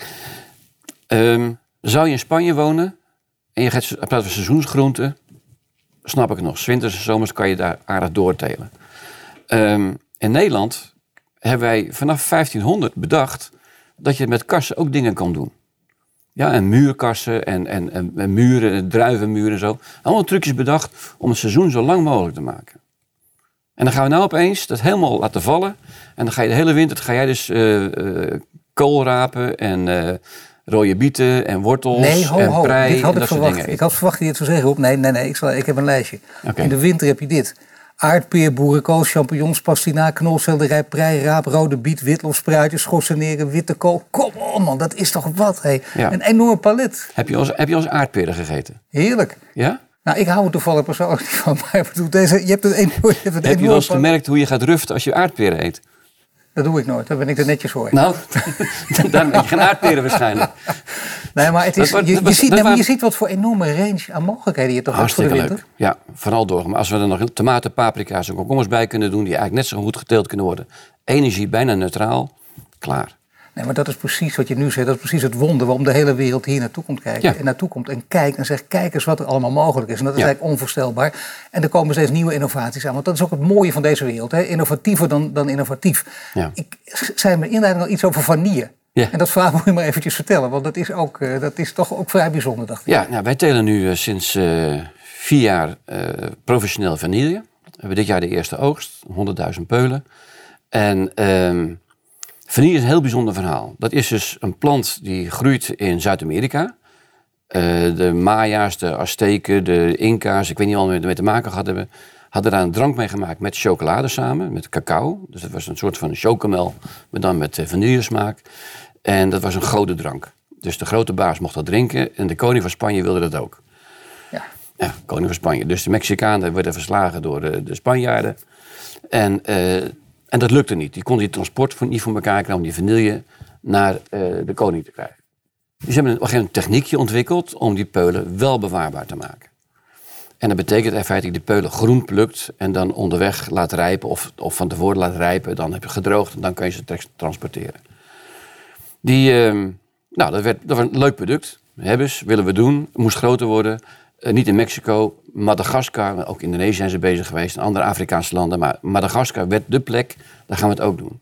S2: Um, zou je in Spanje wonen en je gaat praten van seizoensgroenten, snap ik nog. Winters en zomers kan je daar aardig doortelen. Um, in Nederland hebben wij vanaf 1500 bedacht dat je met kassen ook dingen kan doen. Ja, en muurkassen en, en, en, en muren, druivenmuren en zo. Allemaal trucjes bedacht om het seizoen zo lang mogelijk te maken. En dan gaan we nou opeens dat helemaal laten vallen. En dan ga je de hele winter ga jij dus uh, uh, kool rapen en uh, rode bieten en wortels
S1: Nee, ho,
S2: en
S1: ho.
S2: prei
S1: dit had
S2: en
S1: ik verwacht. Ik had verwacht dat je het zou zeggen. Rob. Nee, nee, nee. Ik, zal, ik heb een lijstje. In de winter heb je dit. Aardpeer, boerenkool, champignons, pastinaak, knolselderij, prei, raap, rode biet, witlof, spruitjes, schorseneren, witte kool. Kom on man, dat is toch wat. Hey.
S2: Ja.
S1: Een enorm palet.
S2: Heb je als heb je aardperen gegeten?
S1: Heerlijk.
S2: Ja?
S1: Nou, ik hou er toevallig persoonlijk niet van. Maar [laughs] bedoel, deze, je hebt een enorm, [laughs] je hebt een
S2: Heb je wel eens gemerkt hoe je gaat ruften als je aardperen eet?
S1: Dat doe ik nooit. Daar ben ik er netjes voor.
S2: Nou, [laughs] daarom eet je geen aardperen waarschijnlijk.
S1: Nee, maar het is,
S2: Dat
S1: je,
S2: dat
S1: ziet,
S2: dat
S1: nee, maar je ziet wat voor enorme range aan mogelijkheden je toch hebt voor de
S2: Hartstikke
S1: winter.
S2: leuk. Ja, vooral door. Maar als we er nog tomaten, paprika's en komkommers bij kunnen doen... die eigenlijk net zo goed geteeld kunnen worden. Energie bijna neutraal. Klaar.
S1: Nee, maar dat is precies wat je nu zegt. Dat is precies het wonder waarom de hele wereld hier naartoe komt kijken.
S2: Ja.
S1: En naartoe komt en kijkt en zegt, kijk eens wat er allemaal mogelijk is. En dat is
S2: Ja.
S1: eigenlijk onvoorstelbaar. En er komen steeds nieuwe innovaties aan. Want dat is ook het mooie van deze wereld. Hè? Innovatiever dan, dan innovatief.
S2: Ja.
S1: Ik zei in mijn inleiding al iets over vanille.
S2: Ja.
S1: En dat vraag moet je maar eventjes vertellen. Want dat is, ook, eh, dat is toch ook vrij bijzonder, dacht ik.
S2: Ja, nou, wij telen nu eh, sinds eh, vier jaar professioneel vanille. We hebben dit jaar de eerste oogst, 100.000 peulen. En ehm vanille is een heel bijzonder verhaal. Dat is dus een plant die groeit in Zuid-Amerika. Eh, de Maya's, de Azteken, de Inca's, ik weet niet wat we mee te maken gehad hebben, hadden daar een drank mee gemaakt met chocolade samen, met cacao. Dus dat was een soort van chocomel, maar dan met eh, vanillesmaak. En dat was een gouden drank. Dus de grote baas mocht dat drinken en de koning van Spanje wilde dat ook.
S1: Ja.
S2: Ja, koning van Spanje. Dus de Mexicanen werden verslagen door de, de Spanjaarden. En, eh, en dat lukte niet. Die konden die transport niet voor elkaar krijgen om die vanille naar eh, de koning te krijgen. Dus ze hebben een, een techniekje ontwikkeld om die peulen wel bewaarbaar te maken. En dat betekent in feite dat je die peulen groen plukt en dan onderweg laat rijpen of, of van tevoren laat rijpen. Dan heb je gedroogd en dan kan je ze tra- transporteren. Die, ehm, nou, dat, werd, dat was een leuk product. Hebben ze, willen we doen. Moest groter worden. Eh, niet in Mexico, Madagaskar, ook Indonesië zijn ze bezig geweest. En andere Afrikaanse landen. Maar Madagaskar werd de plek. Daar gaan we het ook doen.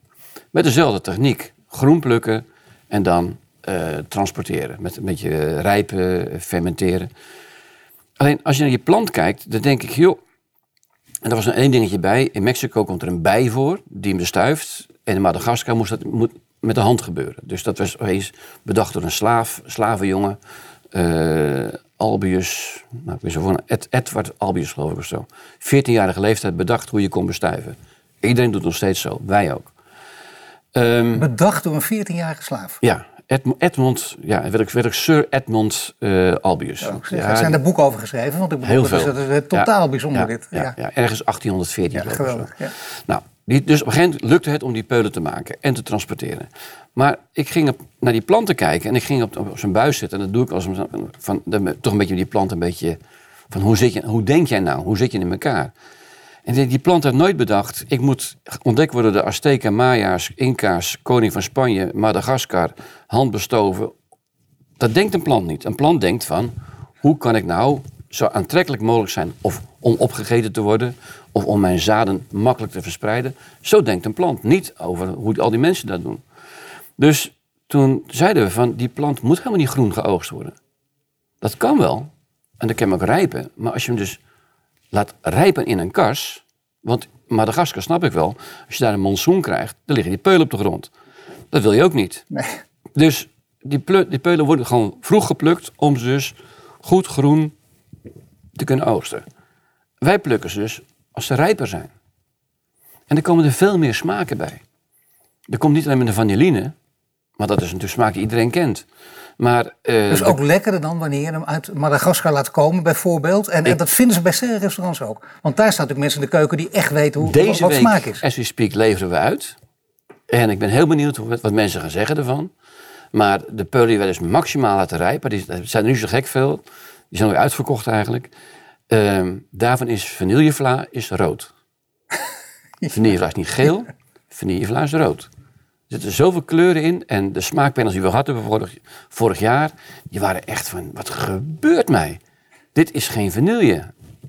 S2: Met dezelfde techniek. Groen plukken en dan eh, transporteren. Met een beetje eh, rijpen, fermenteren. Alleen als je naar je plant kijkt, dan denk ik, joh. En er was een één dingetje bij. In Mexico komt er een bij voor die hem bestuift. En in Madagaskar moest dat moet met de hand gebeuren. Dus dat was opeens bedacht door een slaaf, slavenjongen. Albius, nou, ik voor, Ed, Edward Albius geloof ik of zo. 14-jarige leeftijd bedacht hoe je kon bestuiven. Iedereen doet het nog steeds zo, wij ook. Ehm,
S1: Bedacht door een 14-jarige slaaf.
S2: ja, Edmond, Edmond ja, werd ik, werd ik Sir Edmond eh, Albius. Ja,
S1: er zijn er boeken over geschreven. Want ik bedoel,
S2: Heel
S1: dat is,
S2: veel.
S1: dat is, totaal
S2: Ja,
S1: bijzonder
S2: ja,
S1: dit.
S2: Ja, ergens 1814
S1: Ja,
S2: geloof ik of zo.
S1: geweldig.
S2: Nou, die, dus op een gegeven moment lukte het om die peulen te maken en te transporteren. Maar ik ging op, naar die planten kijken en ik ging op, op zijn buis zitten. En dat doe ik als van, dan- toch een beetje die plant een beetje van hoe, zit je, hoe denk jij nou? Hoe zit je in elkaar? En die, plant heeft nooit bedacht, ik moet ontdekt worden door de Azteken, Maya's, Inca's, koning van Spanje, Madagaskar, handbestoven. Dat denkt een plant niet. Een plant denkt van, hoe kan ik nou zo aantrekkelijk mogelijk zijn of om opgegeten te worden of om mijn zaden makkelijk te verspreiden. Zo denkt een plant niet over hoe al die mensen dat doen. Dus toen zeiden we van, die plant moet helemaal niet groen geoogst worden. Dat kan wel. En dat kan hem ook rijpen. Maar als je hem dus laat rijpen in een kars. Want Madagaskar snap ik wel. Als je daar een monsoon krijgt, dan liggen die peulen op de grond. Dat wil je ook niet.
S1: Nee.
S2: Dus die, die peulen worden gewoon vroeg geplukt om ze dus goed groen te kunnen oogsten. Wij plukken ze dus als ze rijper zijn. En er komen er veel meer smaken bij. Er komt niet alleen maar de vanilline, maar dat is natuurlijk smaak die iedereen kent. Maar,
S1: Dus ook lekkerder dan wanneer je hem uit Madagaskar laat komen, bijvoorbeeld. En, en dat vinden ze bij sterrenrestaurants ook. Want daar staan natuurlijk mensen in de keuken die echt weten hoe,
S2: Deze
S1: wat
S2: week,
S1: smaak is.
S2: as we speak, leveren we uit. En ik ben heel benieuwd wat mensen gaan zeggen ervan. Maar de die wij dus maximaal laten rijpen, die er zijn er nu zo gek veel. Die zijn ook uitverkocht eigenlijk. Ehm, daarvan is vanillevla is rood. [laughs] Vanillevla is niet geel, vanillevla is rood. Er zitten zoveel kleuren in. En de smaakpanels die we hebben vorig, vorig jaar, die waren echt van, wat gebeurt mij? Dit is geen vanille.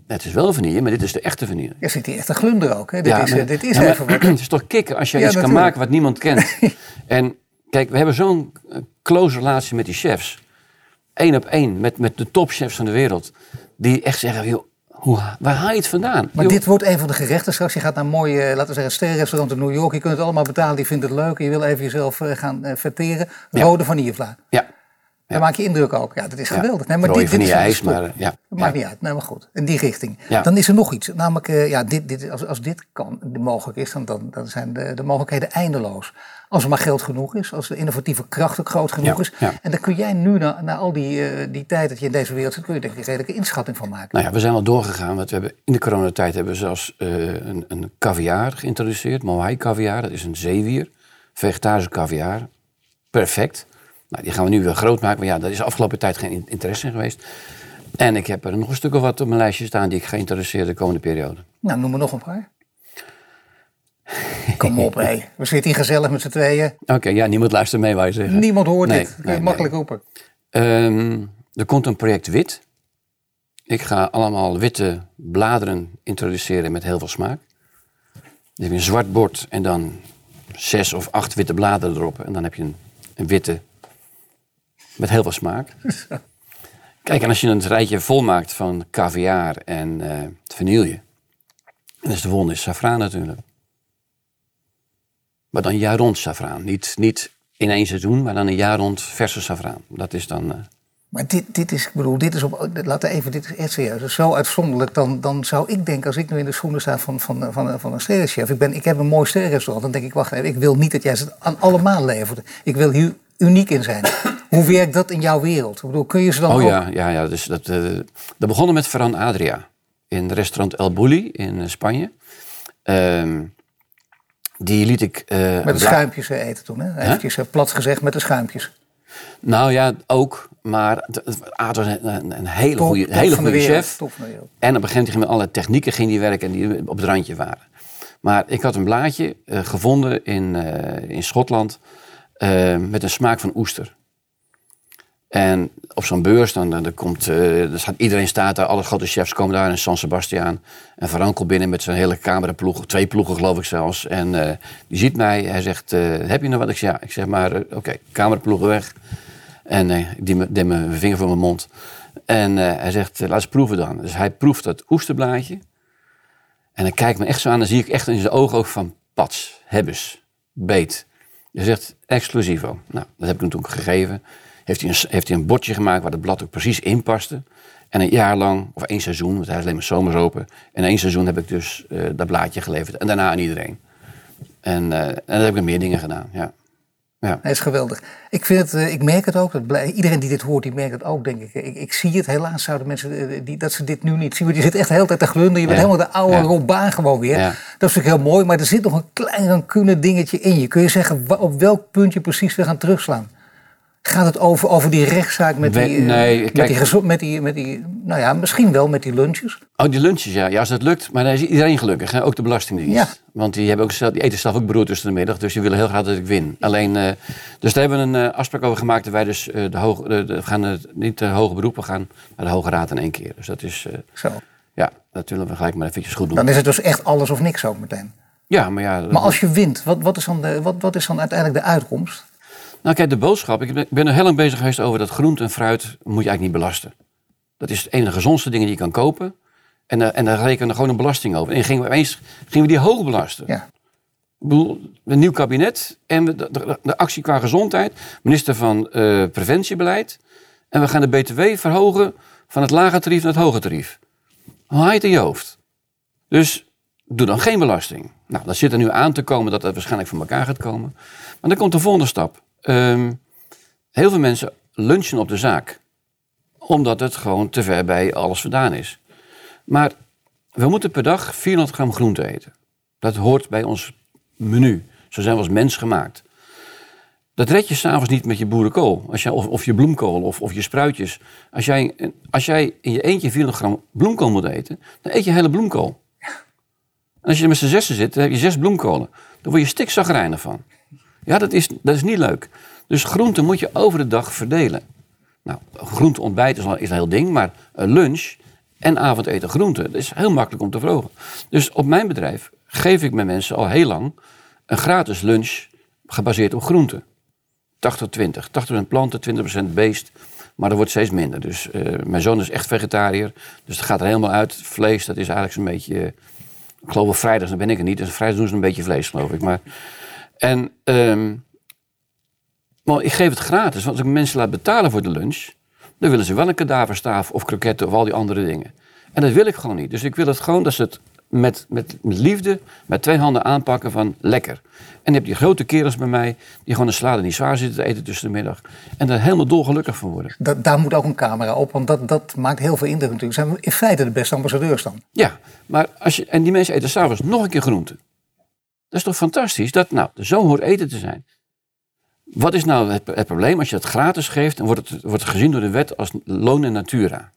S2: Het is wel vanille, maar dit is de echte vanille.
S1: Je zit hier echt te glunder ook. Hè? Dit is,
S2: maar-
S1: eh, dit is
S2: ja, maar
S1: even wat. [clears throat]
S2: Het is toch kicken als je
S1: Ja,
S2: iets kan maken wat niemand kent. [laughs] en kijk, we hebben zo'n eh, close relatie met die chefs. Eén op één, met, met de topchefs van de wereld. Die echt zeggen, joh, hoe, waar haal je het vandaan?
S1: Maar dit wordt een van de gerechten straks. Je gaat naar een mooi, eh, laten we zeggen, sterrenrestaurant in New York. Je kunt het allemaal betalen, die vindt het leuk. Je wil even jezelf eh, gaan eh, verteren.
S2: Ja.
S1: Rode vanillevla.
S2: Ja,
S1: Dan maak je indruk ook. Ja, dat is geweldig. Nee, maar dit, dit is
S2: ijs, maar ja.
S1: Dat maakt niet uit. Nee, maar goed. In die richting. Dan is er nog iets. Namelijk, eh, ja, dit, dit, als, als dit kan, mogelijk is, dan, dan, dan zijn de, de mogelijkheden eindeloos. Als er maar geld genoeg is, als de innovatieve kracht ook groot genoeg
S2: Ja,
S1: is.
S2: ja.
S1: En dan kun jij nu, na, na al die, eh, die tijd dat je in deze wereld zit, kun je denk ik een redelijke inschatting van maken.
S2: Nou ja, we zijn al doorgegaan. Want we hebben, in de coronatijd hebben we zelfs eh, een, een caviar geïntroduceerd. Moai caviar, dat is een zeewier. Vegetarische caviar. Perfect. Nou, die gaan we nu weer groot maken. Maar ja, daar is de afgelopen tijd geen in- interesse in geweest. En ik heb er nog een stuk of wat op mijn lijstje staan die ik ga introduceren de komende periode.
S1: Nou, noem er nog een paar. Kom op, [laughs] hé. We zitten hier gezellig met z'n tweeën.
S2: Oké, ja, niemand luistert mee, waar je zeggen.
S1: Niemand hoort
S2: Nee,
S1: dit.
S2: Nee,
S1: makkelijk roepen.
S2: Ehm, er komt een project wit. Ik ga allemaal witte bladeren introduceren met heel veel smaak. Dan heb je een zwart bord en dan zes of acht witte bladeren erop. En dan heb je een, een witte met heel veel smaak. [laughs] Kijk, en als je een rijtje volmaakt van caviar en eh vanille... dan is de volgende is safraan natuurlijk. Maar dan jaar rond safraan. Niet, niet in één seizoen, maar dan een jaar rond verse safraan. Dat is dan... eh,
S1: Maar dit, dit is, ik bedoel, dit is op, laten we even, dit is echt serieus. Dat is zo uitzonderlijk, dan, dan zou ik denken, als ik nu in de schoenen sta van, van, van, van een sterrenchef. Ik, ben, ik heb een mooi sterrenrestaurant, dan denk ik, wacht even, ik wil niet dat jij het aan allemaal levert. Ik wil hier uniek in zijn. [coughs] Hoe werkt dat in jouw wereld? Ik bedoel, kun je ze dan
S2: Oh
S1: ook...
S2: ja, ja, ja dus dat, eh, dat begonnen met Ferran Adria in restaurant El Bulli in eh, Spanje. Ehm, die liet ik. eh,
S1: Met de schuimpjes eten toen, hè? Eventjes eh, plat gezegd, met de schuimpjes.
S2: Nou ja, ook. Maar Aad was een, een, een hele
S1: Top-
S2: goede
S1: top
S2: hele goede
S1: wereld,
S2: chef.
S1: top van de wereld.
S2: En op een gegeven moment ging met alle technieken ging die werken die op het randje waren. Maar ik had een blaadje gevonden in, in Schotland eh, met een smaak van oester. En op zo'n beurs, dan, dan, dan komt, eh, dan staat, iedereen staat daar, alle grote chefs komen daar in San Sebastian. En komt binnen met zijn hele cameraploeg, twee ploegen geloof ik zelfs. En eh, die ziet mij, hij zegt, heb je nog wat? Ik zeg, ja. Ik zeg maar, oké, cameraploegen weg. En ik deed mijn vinger voor mijn mond. En hij zegt, laat eens proeven dan. Dus hij proeft dat oesterblaadje. En hij kijkt me echt zo aan, dan zie ik echt in zijn ogen ook van, pats, hebbes, beet. Hij zegt, exclusivo. Nou, dat heb ik hem toen gegeven. Heeft hij, een, heeft hij een bordje gemaakt waar het blad ook precies in paste. En een jaar lang, of één seizoen, want hij is alleen maar zomers open. En één seizoen heb ik dus eh, dat blaadje geleverd. En daarna aan iedereen. En, eh, en dan heb ik nog meer dingen gedaan, ja. Ja.
S1: Hij is geweldig. Ik, vind het, eh, ik merk het ook. Dat blij- iedereen die dit hoort, die merkt het ook, denk ik. Ik, ik zie het. Helaas zouden mensen eh, die, dat ze dit nu niet zien. Want je zit echt de hele tijd te glunderen. Je bent
S2: Ja.
S1: helemaal de oude
S2: Ja.
S1: Robaan gewoon weer.
S2: Ja.
S1: Dat is natuurlijk heel mooi. Maar er zit nog een klein rancune dingetje in je. Kun je zeggen op welk punt je precies weer gaan terugslaan? Gaat het over, over die rechtszaak met
S2: We-
S1: die, eh,
S2: nee,
S1: met,
S2: kijk-
S1: die, met, die, met die... Nou ja, misschien wel met die lunches.
S2: Oh, die lunches, ja. Ja, als dat lukt. Maar dan is iedereen gelukkig, hè? ook de Belastingdienst.
S1: Ja.
S2: Want die, hebben ook zelf, die eten zelf ook brood tussen de middag. Dus die willen heel graag dat ik win. Alleen, eh, dus daar hebben we een eh, afspraak over gemaakt. Dat wij dus de hoge, de, de- we gaan het niet de hoge beroep, we gaan naar de Hoge Raad in één keer. Dus dat is,
S1: Zo.
S2: ja, dat willen we gelijk maar eventjes goed doen.
S1: Dan is het dus echt alles of niks ook meteen.
S2: Ja, maar ja.
S1: Maar als je wint, wat, wat, is, dan de, wat, wat is dan uiteindelijk de uitkomst?
S2: Nou kijk, de boodschap. Ik ben- er heel lang bezig geweest over dat groente en fruit moet je eigenlijk niet belasten. Dat is een van de gezondste dingen die je kan kopen. En, eh, en daar rekenen we gewoon een belasting over. En gingen we opeens gingen we die hoog belasten.
S1: Ja.
S2: Ik bedoel, een nieuw kabinet en de, de, de actie qua gezondheid. Minister van eh, Preventiebeleid. En we gaan de BTW verhogen van het lage tarief naar het hoge tarief. Haal je het in je hoofd. Dus doe dan geen belasting. Nou, dat zit er nu aan te komen dat dat waarschijnlijk van elkaar gaat komen. Maar dan komt de volgende stap. Ehm, heel veel mensen lunchen op de zaak. Omdat het gewoon te ver bij alles vandaan is. Maar we moeten per dag 400 gram groente eten. Dat hoort bij ons menu. Zo zijn we als mens gemaakt. Dat red je s'avonds niet met je boerenkool. Als jij, of, je bloemkool of, of je spruitjes. Als jij, als jij in je eentje 400 gram bloemkool moet eten, dan eet je hele bloemkool. Als je met z'n zessen zit, dan heb je zes bloemkolen. Dan word je stikzagrijnig van. Ja, dat is, dat is niet leuk. Dus groenten moet je over de dag verdelen. Nou, groente ontbijt is al een heel ding, maar lunch en avondeten groente, dat is heel makkelijk om te verhogen. Dus op mijn bedrijf geef ik mijn mensen al heel lang een gratis lunch gebaseerd op groenten. 80-20. 80% planten, 20% beest. Maar dat wordt steeds minder. Dus eh, mijn zoon is echt vegetariër. Dus dat gaat er helemaal uit. Vlees, dat is eigenlijk zo'n beetje... ik geloof op vrijdag, dan ben ik er niet. Dus vrijdag doen ze een beetje vlees, geloof ik. Maar, en, ehm, Maar ik geef het gratis, want als ik mensen laat betalen voor de lunch, dan willen ze wel een kadaverstaaf of kroketten of al die andere dingen. En dat wil ik gewoon niet. Dus ik wil het gewoon dat ze het met, met, met liefde, met twee handen aanpakken van lekker. En heb je grote kerels bij mij die gewoon een salade niet zwaar zitten te eten tussen de middag. En daar helemaal dolgelukkig van worden.
S1: Da daar moet ook een camera op, want dat, dat maakt heel veel indruk natuurlijk. Zijn we in feite de beste ambassadeurs dan?
S2: Ja, maar als je, en die mensen eten s'avonds nog een keer groente. Dat is toch fantastisch? Dat nou, zo hoort eten te zijn. Wat is nou het, probleem? Als je het gratis geeft, dan wordt het, wordt gezien door de wet als loon en natura.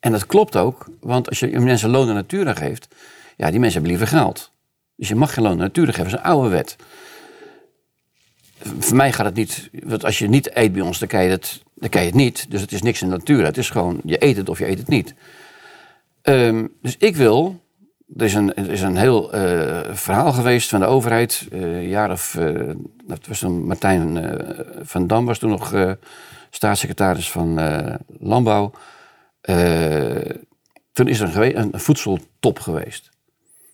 S2: En dat klopt ook, want als je mensen loon en natura geeft, ja, die mensen hebben liever geld. Dus je mag geen loon en natura geven, dat is een oude wet. Voor mij gaat het niet, want als je niet eet bij ons, dan kan je het, dan kan je het niet. Dus het is niks in natura. Het is gewoon, je eet het of je eet het niet. Ehm, dus ik wil, er is een, is een heel uh, verhaal geweest van de overheid, uh, jaar of, uh, dat was toen Martijn van Dam was toen nog staatssecretaris van Landbouw. toen is er een, een voedseltop geweest.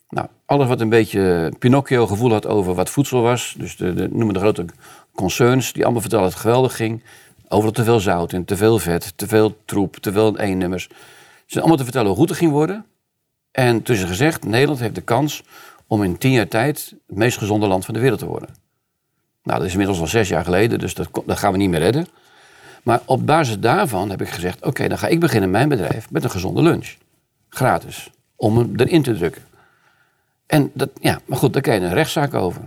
S2: Nou, alles wat een beetje Pinocchio gevoel had over wat voedsel was, dus de, de noemen de grote concerns, die allemaal vertelden dat het geweldig ging. Overal te veel zout in, te veel vet, te veel troep, te veel eennummers. Ze zijn allemaal te vertellen hoe goed het ging worden. En tussen gezegd, Nederland heeft de kans om in tien jaar tijd het meest gezonde land van de wereld te worden. Nou, dat is inmiddels al zes jaar geleden, dus dat, dat gaan we niet meer redden. Maar op basis daarvan heb ik gezegd, oké, dan ga ik beginnen mijn bedrijf met een gezonde lunch. Gratis. Om hem erin te drukken. En dat, ja, maar goed, daar krijg je een rechtszaak over.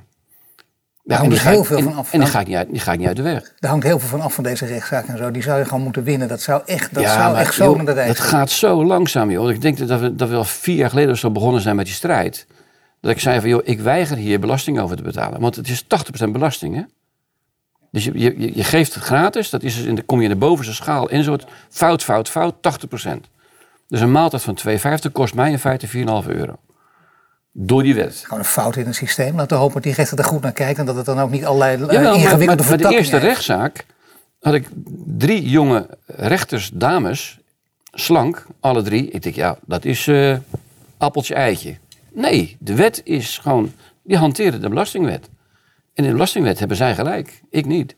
S1: Daar hangt dus heel veel van af.
S2: En die ga, ik niet uit, die ga ik niet uit de weg.
S1: Daar hangt heel veel van af van deze rechtszaak en zo. Die zou je gewoon moeten winnen. Dat zou echt, dat zou echt zo naar de
S2: Het gaat zo langzaam, joh. Ik denk dat we, dat we al vier jaar geleden zo begonnen zijn met die strijd. Dat ik zei van, joh, ik weiger hier belasting over te betalen. Want het is 80% belasting, hè. Dus je, je, je geeft het gratis. Dat is dus in de, kom je in de bovenste schaal in soort fout, fout, fout, 80%. Dus een maaltijd van 2,50 kost mij in feite 4,5 euro. Door die wet.
S1: Gewoon een fout in het systeem. Laten we hopen dat die rechter er goed naar kijkt en dat het dan ook niet allerlei ja, uh, ingewikkelde maar,
S2: maar, de eerste rechtszaak had ik drie jonge rechters, dames, slank, alle drie. Ik denk, ja, dat is uh, appeltje eitje. Nee, de wet is gewoon, die hanteren de belastingwet. En in de belastingwet hebben zij gelijk, ik niet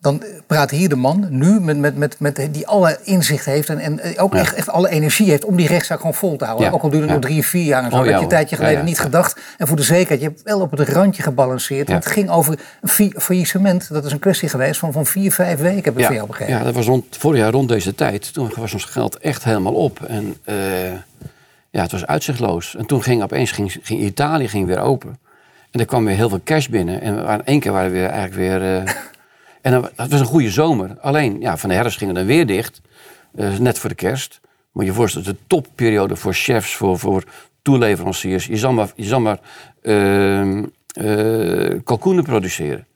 S1: dan praat hier de man nu met, met, met, met die alle inzicht heeft en, en ook echt, echt alle energie heeft om die rechtszaak gewoon vol te houden. Ook al duurt het nog drie, vier jaar en zo. Oh, dat je een tijdje geleden niet gedacht. En voor de zekerheid, je hebt wel op het randje gebalanceerd. Het ging over een faillissement. Dat is een kwestie geweest van, van vier, vijf weken, heb ik van jou begrepen.
S2: Ja, dat was rond, vorig jaar rond deze tijd. Toen was ons geld echt helemaal op. En uh, ja, het was uitzichtloos. En toen ging opeens ging, ging Italië ging weer open. En er kwam weer heel veel cash binnen. En aan één keer waren we weer eigenlijk weer... Uh, [laughs] En het was een goede zomer. Alleen, ja, van de herfst gingen we dan weer dicht. Uh, net voor de kerst. Moet je je voorstellen, de topperiode voor chefs, voor, voor toeleveranciers. Je zal maar, je zal maar uh, uh, kalkoenen produceren.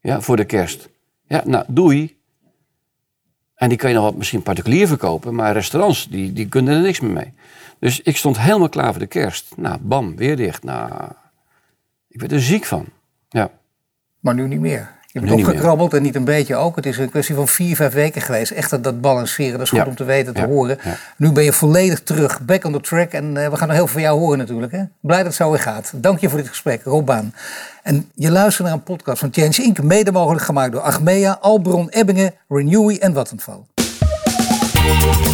S2: Ja, voor de kerst. Ja, nou, doei. En die kan je nog wat misschien particulier verkopen. Maar restaurants, die, die kunnen er niks meer mee. Dus ik stond helemaal klaar voor de kerst. Nou, bam, weer dicht. Nou, ik werd er ziek van. Ja.
S1: Maar nu niet meer. Je hebt opgekrabbeld en niet een beetje ook. Het is een kwestie van vier, vijf weken geweest. Echt dat, dat balanceren, dat is goed om te weten, te horen. Nu ben je volledig terug, back on the track. En uh, we gaan nog heel veel van jou horen natuurlijk. Hè? Blij dat het zo weer gaat. Dank je voor dit gesprek, Rob Baan. En je luistert naar een podcast van Change Inc. Mede mogelijk gemaakt door Achmea, Albron, Ebbingen, Renewy en Vattenfall.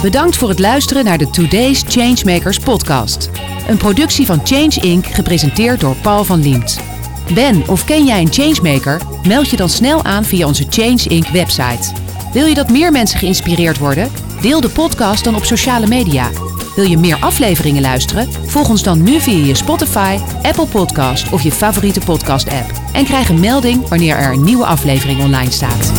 S3: Bedankt voor het luisteren naar de Today's Changemakers podcast. Een productie van Change Inc. gepresenteerd door Paul van Liemt. Ben of ken jij een changemaker? Meld je dan snel aan via onze Change Inc. website. Wil je dat meer mensen geïnspireerd worden? Deel de podcast dan op sociale media. Wil je meer afleveringen luisteren? Volg ons dan nu via je Spotify, Apple Podcast of je favoriete podcast-app. En krijg een melding wanneer er een nieuwe aflevering online staat.